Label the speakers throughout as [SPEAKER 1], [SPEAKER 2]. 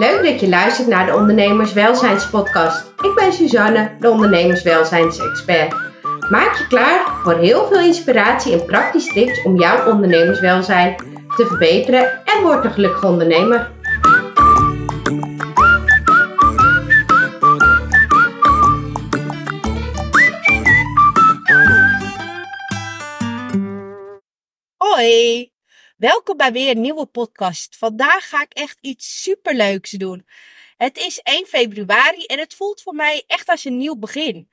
[SPEAKER 1] Leuk dat je luistert naar de Ondernemerswelzijnspodcast. Ik ben Suzanne, de ondernemerswelzijnsexpert. Maak je klaar voor heel veel inspiratie en praktische tips om jouw ondernemerswelzijn te verbeteren en word een gelukkige ondernemer.
[SPEAKER 2] Hoi, welkom bij weer een nieuwe podcast. Vandaag ga ik echt iets superleuks doen. Het is 1 februari en het voelt voor mij echt als een nieuw begin.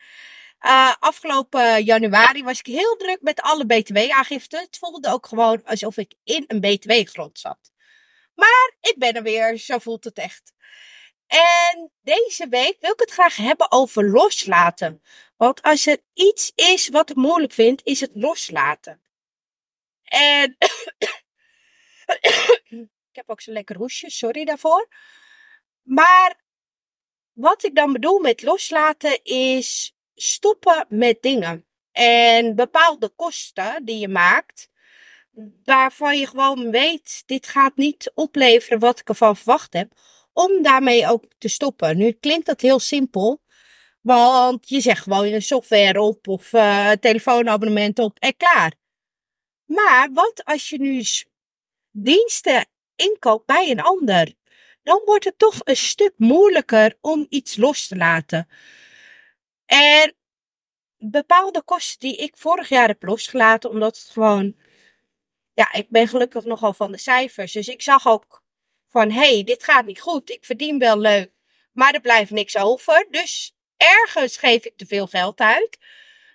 [SPEAKER 2] Uh, afgelopen januari was ik heel druk met alle btw-aangiften. Het voelde ook gewoon alsof ik in een btw-grond zat. Maar ik ben er weer, zo voelt het echt. En deze week wil ik het graag hebben over loslaten. Want als er iets is wat ik moeilijk vind, is het loslaten. En ik heb ook zo'n lekker hoesje, sorry daarvoor. Maar wat ik dan bedoel met loslaten is stoppen met dingen. En bepaalde kosten die je maakt, waarvan je gewoon weet, dit gaat niet opleveren wat ik ervan verwacht heb, om daarmee ook te stoppen. Nu klinkt dat heel simpel, want je zegt gewoon je software op of uh, telefoonabonnement op en klaar. Maar wat als je nu diensten inkoopt bij een ander? Dan wordt het toch een stuk moeilijker om iets los te laten. En bepaalde kosten die ik vorig jaar heb losgelaten, omdat het gewoon. Ja, ik ben gelukkig nogal van de cijfers. Dus ik zag ook van: hé, hey, dit gaat niet goed. Ik verdien wel leuk, maar er blijft niks over. Dus ergens geef ik te veel geld uit.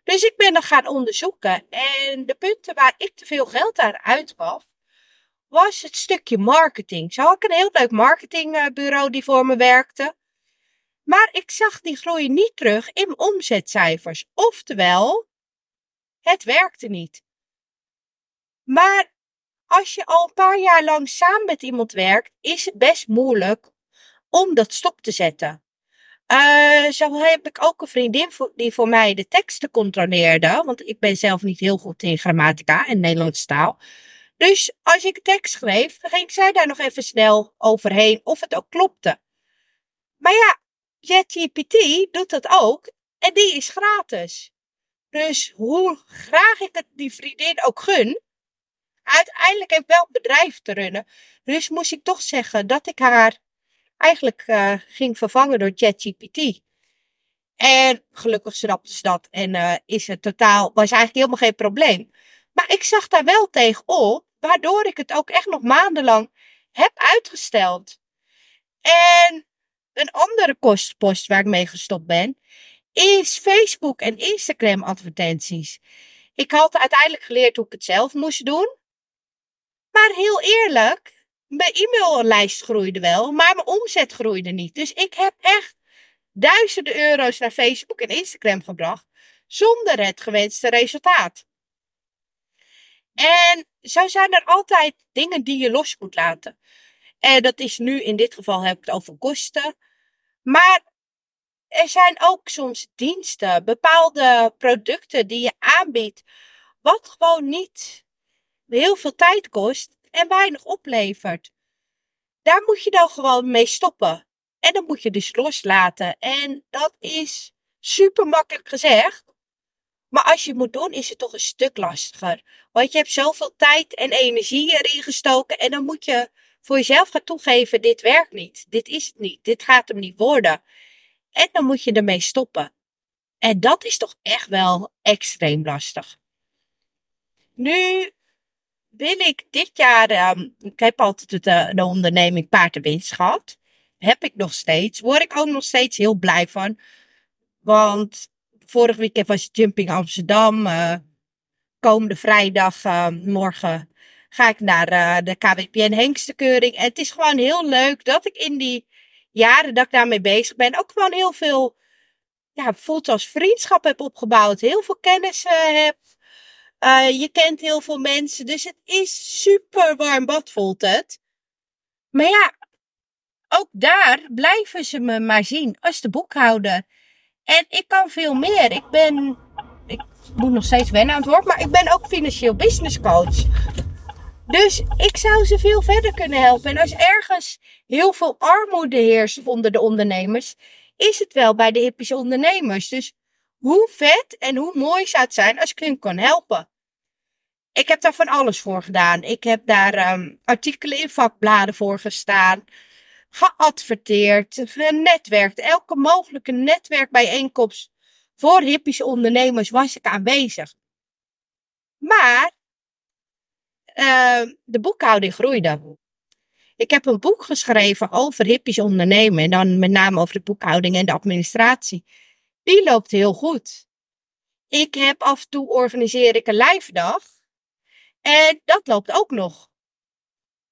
[SPEAKER 2] Dus ik ben dan gaan onderzoeken. En de punten waar ik te veel geld aan uitgaf, was het stukje marketing. Zo had ik een heel leuk marketingbureau die voor me werkte. Maar ik zag die groei niet terug in omzetcijfers. Oftewel, het werkte niet. Maar als je al een paar jaar lang samen met iemand werkt, is het best moeilijk om dat stop te zetten. Uh, zo heb ik ook een vriendin die voor mij de teksten controleerde. Want ik ben zelf niet heel goed in grammatica en Nederlandse taal. Dus als ik tekst schreef, ging zij daar nog even snel overheen of het ook klopte. Maar ja, ChatGPT doet dat ook en die is gratis. Dus hoe graag ik het die vriendin ook gun, uiteindelijk ik wel een bedrijf te runnen. Dus moest ik toch zeggen dat ik haar eigenlijk uh, ging vervangen door ChatGPT. En gelukkig snapte ze dat en uh, is het totaal, was eigenlijk helemaal geen probleem. Maar ik zag daar wel tegen op, waardoor ik het ook echt nog maandenlang heb uitgesteld. En een andere kostpost waar ik mee gestopt ben, is Facebook en Instagram advertenties. Ik had uiteindelijk geleerd hoe ik het zelf moest doen. Maar heel eerlijk, mijn e-maillijst groeide wel, maar mijn omzet groeide niet. Dus ik heb echt duizenden euro's naar Facebook en Instagram gebracht zonder het gewenste resultaat. En zo zijn er altijd dingen die je los moet laten. En dat is nu, in dit geval heb ik het over kosten. Maar er zijn ook soms diensten, bepaalde producten die je aanbiedt, wat gewoon niet heel veel tijd kost en weinig oplevert. Daar moet je dan gewoon mee stoppen. En dan moet je dus loslaten. En dat is super makkelijk gezegd. Maar als je het moet doen, is het toch een stuk lastiger. Want je hebt zoveel tijd en energie erin gestoken. En dan moet je voor jezelf gaan toegeven: dit werkt niet. Dit is het niet. Dit gaat hem niet worden. En dan moet je ermee stoppen. En dat is toch echt wel extreem lastig. Nu wil ik dit jaar, ehm, ik heb altijd de, de onderneming Paardenwinst gehad. Heb ik nog steeds. Word ik ook nog steeds heel blij van. Want vorig weekend was Jumping Amsterdam. Uh, komende vrijdag, uh, morgen, ga ik naar uh, de KWPN Hengstekeuring. En het is gewoon heel leuk dat ik in die jaren dat ik daarmee bezig ben, ook gewoon heel veel, ja, voelt als vriendschap heb opgebouwd. Heel veel kennis heb. Je kent heel veel mensen, dus het is super warm bad voelt het. Maar ja, ook daar blijven ze me maar zien als de boekhouder. En ik kan veel meer. Ik ben, ik moet nog steeds wennen aan het woord, maar ik ben ook financieel business coach. Dus ik zou ze veel verder kunnen helpen. En als ergens heel veel armoede heerst onder de ondernemers, is het wel bij de hippische ondernemers. Dus hoe vet en hoe mooi zou het zijn als ik hun kan helpen? Ik heb daar van alles voor gedaan. Ik heb daar um, artikelen in vakbladen voor gestaan, geadverteerd, genetwerkt. Elke mogelijke netwerkbijeenkomst voor hippische ondernemers was ik aanwezig. Maar uh, de boekhouding groeide. Ik heb een boek geschreven over hippisch ondernemen. En dan met name over de boekhouding en de administratie. Die loopt heel goed. Ik heb af en toe organiseer ik een live dag. En dat loopt ook nog.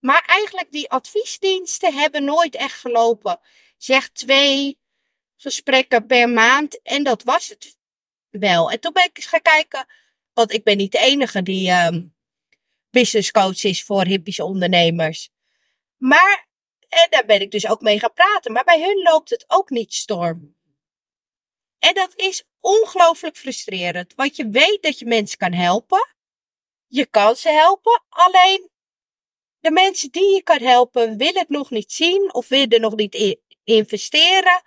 [SPEAKER 2] Maar eigenlijk die adviesdiensten hebben nooit echt gelopen. Zeg twee gesprekken per maand en dat was het wel. En toen ben ik eens gaan kijken, want ik ben niet de enige die um, business coach is voor hippische ondernemers. Maar, en daar ben ik dus ook mee gaan praten, maar bij hun loopt het ook niet storm. En dat is ongelooflijk frustrerend, want je weet dat je mensen kan helpen. Je kan ze helpen, alleen de mensen die je kan helpen willen het nog niet zien of willen nog niet investeren.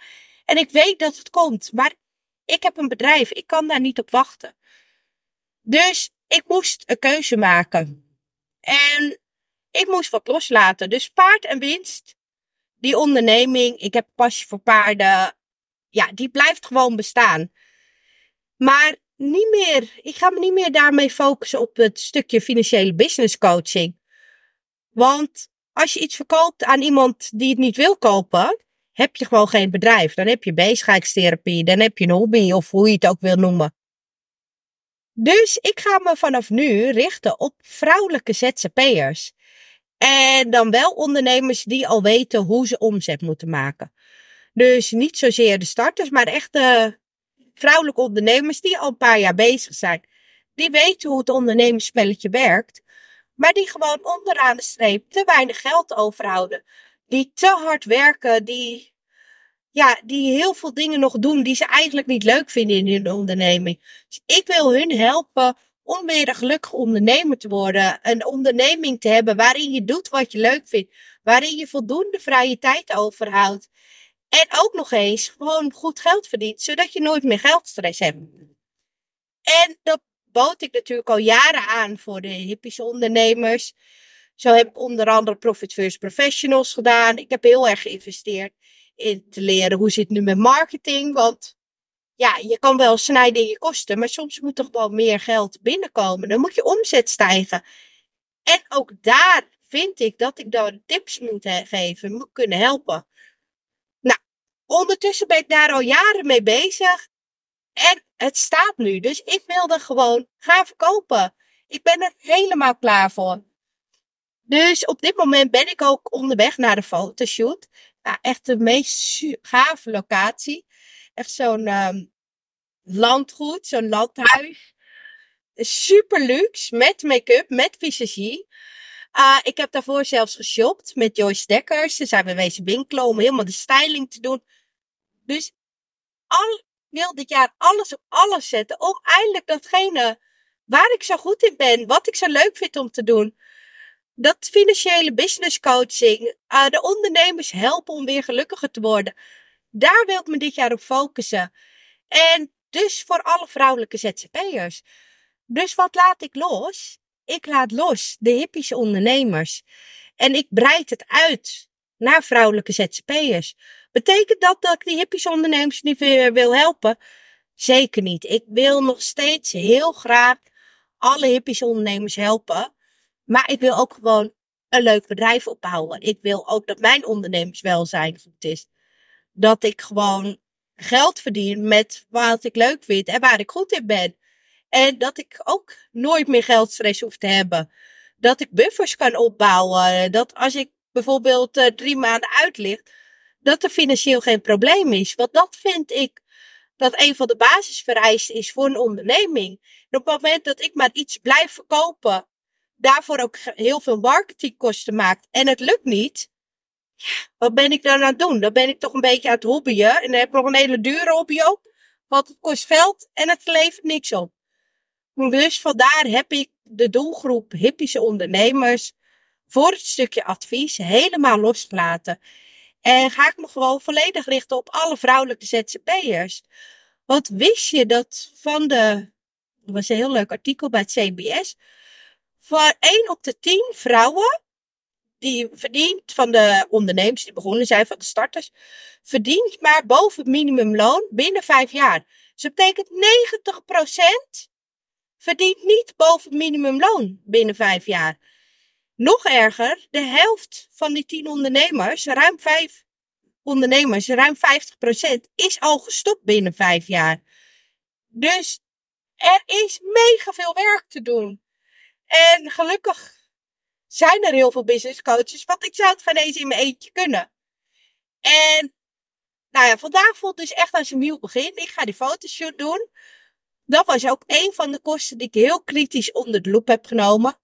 [SPEAKER 2] En ik weet dat het komt, maar ik heb een bedrijf, ik kan daar niet op wachten. Dus ik moest een keuze maken. En ik moest wat loslaten. Dus paard en winst, die onderneming, ik heb passie voor paarden, ja, die blijft gewoon bestaan. Maar niet meer, ik ga me niet meer daarmee focussen op het stukje financiële business coaching. Want als je iets verkoopt aan iemand die het niet wil kopen, heb je gewoon geen bedrijf. Dan heb je bezigheidstherapie, dan heb je een hobby of hoe je het ook wil noemen. Dus ik ga me vanaf nu richten op vrouwelijke ZZP'ers. En dan wel ondernemers die al weten hoe ze omzet moeten maken. Dus niet zozeer de starters, maar echt de vrouwelijke ondernemers die al een paar jaar bezig zijn. Die weten hoe het ondernemersspelletje werkt. Maar die gewoon onderaan de streep te weinig geld overhouden. Die te hard werken, die, ja, die heel veel dingen nog doen die ze eigenlijk niet leuk vinden in hun onderneming. Dus ik wil hun helpen om weer een gelukkig ondernemer te worden. Een onderneming te hebben waarin je doet wat je leuk vindt. Waarin je voldoende vrije tijd overhoudt. En ook nog eens gewoon goed geld verdient, zodat je nooit meer geldstress hebt. En dat bood ik natuurlijk al jaren aan voor de hippische ondernemers. Zo heb ik onder andere Profit First Professionals gedaan. Ik heb heel erg geïnvesteerd in te leren hoe zit het nu met marketing. Want ja, je kan wel snijden in je kosten, maar soms moet er gewoon meer geld binnenkomen. Dan moet je omzet stijgen. En ook daar vind ik dat ik dan tips moet geven, moet kunnen helpen. Nou, ondertussen ben ik daar al jaren mee bezig. En het staat nu. Dus ik wilde gewoon gaan verkopen. Ik ben er helemaal klaar voor. Dus op dit moment ben ik ook onderweg naar de fotoshoot. Echt de meest gave locatie. Echt zo'n um, landgoed, zo'n landhuis. Super luxe, met make-up, met visagie. Uh, ik heb daarvoor zelfs geshopt met Joyce Dekkers. Ze zijn we wezen winkelen om helemaal de styling te doen. Dus al, wil dit jaar alles op alles zetten. Om eindelijk datgene waar ik zo goed in ben, wat ik zo leuk vind om te doen. Dat financiële business coaching, uh, de ondernemers helpen om weer gelukkiger te worden. Daar wil ik me dit jaar op focussen. En dus voor alle vrouwelijke ZZP'ers. Dus wat laat ik los? Ik laat los de hippische ondernemers. En ik breid het uit naar vrouwelijke ZZP'ers. Betekent dat dat ik die hippische ondernemers niet wil helpen? Zeker niet. Ik wil nog steeds heel graag alle hippische ondernemers helpen. Maar ik wil ook gewoon een leuk bedrijf opbouwen. Ik wil ook dat mijn ondernemerswelzijn goed is. Dat ik gewoon geld verdien met wat ik leuk vind en waar ik goed in ben. En dat ik ook nooit meer geldstress hoef te hebben. Dat ik buffers kan opbouwen. Dat als ik bijvoorbeeld uh, drie maanden uitlicht, dat er financieel geen probleem is. Want dat vind ik dat een van de basisvereisten is voor een onderneming. En op het moment dat ik maar iets blijf verkopen, daarvoor ook heel veel marketingkosten maakt en het lukt niet, wat ben ik dan aan het doen? Dan ben ik toch een beetje aan het hobbyen. En dan heb ik nog een hele dure hobby ook. Want het kost geld en het levert niks op. Dus vandaar heb ik de doelgroep hippische ondernemers voor het stukje advies helemaal losgelaten. En ga ik me gewoon volledig richten op alle vrouwelijke ZZP'ers. Want wist je dat van de, dat was een heel leuk artikel bij het CBS, voor 1 op de 10 vrouwen die verdient van de ondernemers die begonnen zijn, van de starters, verdient maar boven het minimumloon binnen 5 jaar. Dus dat betekent 90% verdient niet boven het minimumloon binnen 5 jaar. Nog erger, de helft van die 10 ondernemers, ruim 5 ondernemers, ruim 50%, is al gestopt binnen 5 jaar. Dus er is mega veel werk te doen. En gelukkig zijn er heel veel business coaches, want ik zou het geen eens in mijn eentje kunnen. En nou ja, vandaag voelt dus echt als een nieuw begin. Ik ga die fotoshoot doen. Dat was ook een van de kosten die ik heel kritisch onder de loep heb genomen.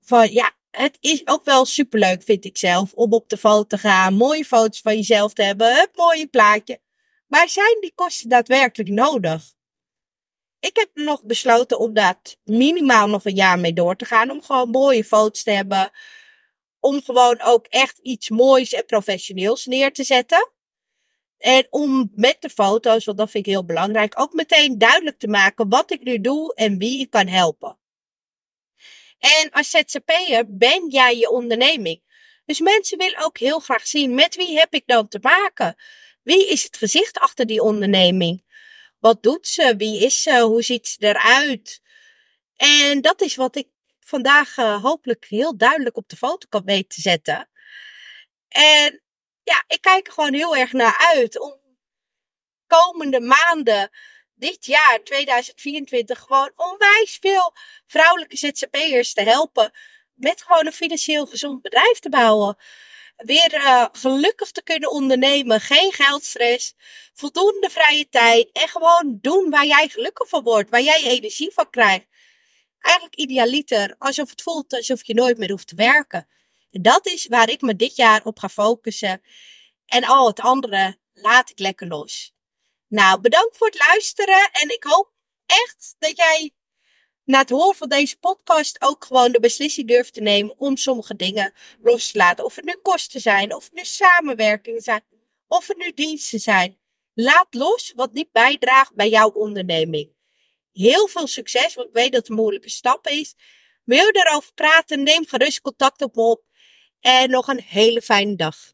[SPEAKER 2] Van ja, het is ook wel superleuk, vind ik zelf, om op de foto te gaan, mooie foto's van jezelf te hebben, het mooie plaatje. Maar zijn die kosten daadwerkelijk nodig? Ik heb nog besloten om dat minimaal nog een jaar mee door te gaan. Om gewoon mooie foto's te hebben. Om gewoon ook echt iets moois en professioneels neer te zetten. En om met de foto's, want dat vind ik heel belangrijk, ook meteen duidelijk te maken wat ik nu doe en wie ik kan helpen. En als ZZP'er ben jij je onderneming. Dus mensen willen ook heel graag zien met wie heb ik dan te maken? Wie is het gezicht achter die onderneming? Wat doet ze? Wie is ze? Hoe ziet ze eruit? En dat is wat ik vandaag uh, hopelijk heel duidelijk op de foto kan weten te zetten. En ja, ik kijk er gewoon heel erg naar uit om komende maanden, dit jaar 2024, gewoon onwijs veel vrouwelijke ZZP'ers te helpen met gewoon een financieel gezond bedrijf te bouwen weer uh, gelukkig te kunnen ondernemen. Geen geldstress, voldoende vrije tijd en gewoon doen waar jij gelukkig van wordt, waar jij energie van krijgt. Eigenlijk idealiter, alsof het voelt alsof je nooit meer hoeft te werken. En dat is waar ik me dit jaar op ga focussen. En al het andere laat ik lekker los. Nou, bedankt voor het luisteren en ik hoop echt dat jij na het horen van deze podcast ook gewoon de beslissing durft te nemen om sommige dingen los te laten. Of het nu kosten zijn, of het nu samenwerkingen zijn, of het nu diensten zijn. Laat los wat niet bijdraagt bij jouw onderneming. Heel veel succes, want ik weet dat het een moeilijke stap is. Wil je daarover praten, neem gerust contact op me op. En nog een hele fijne dag.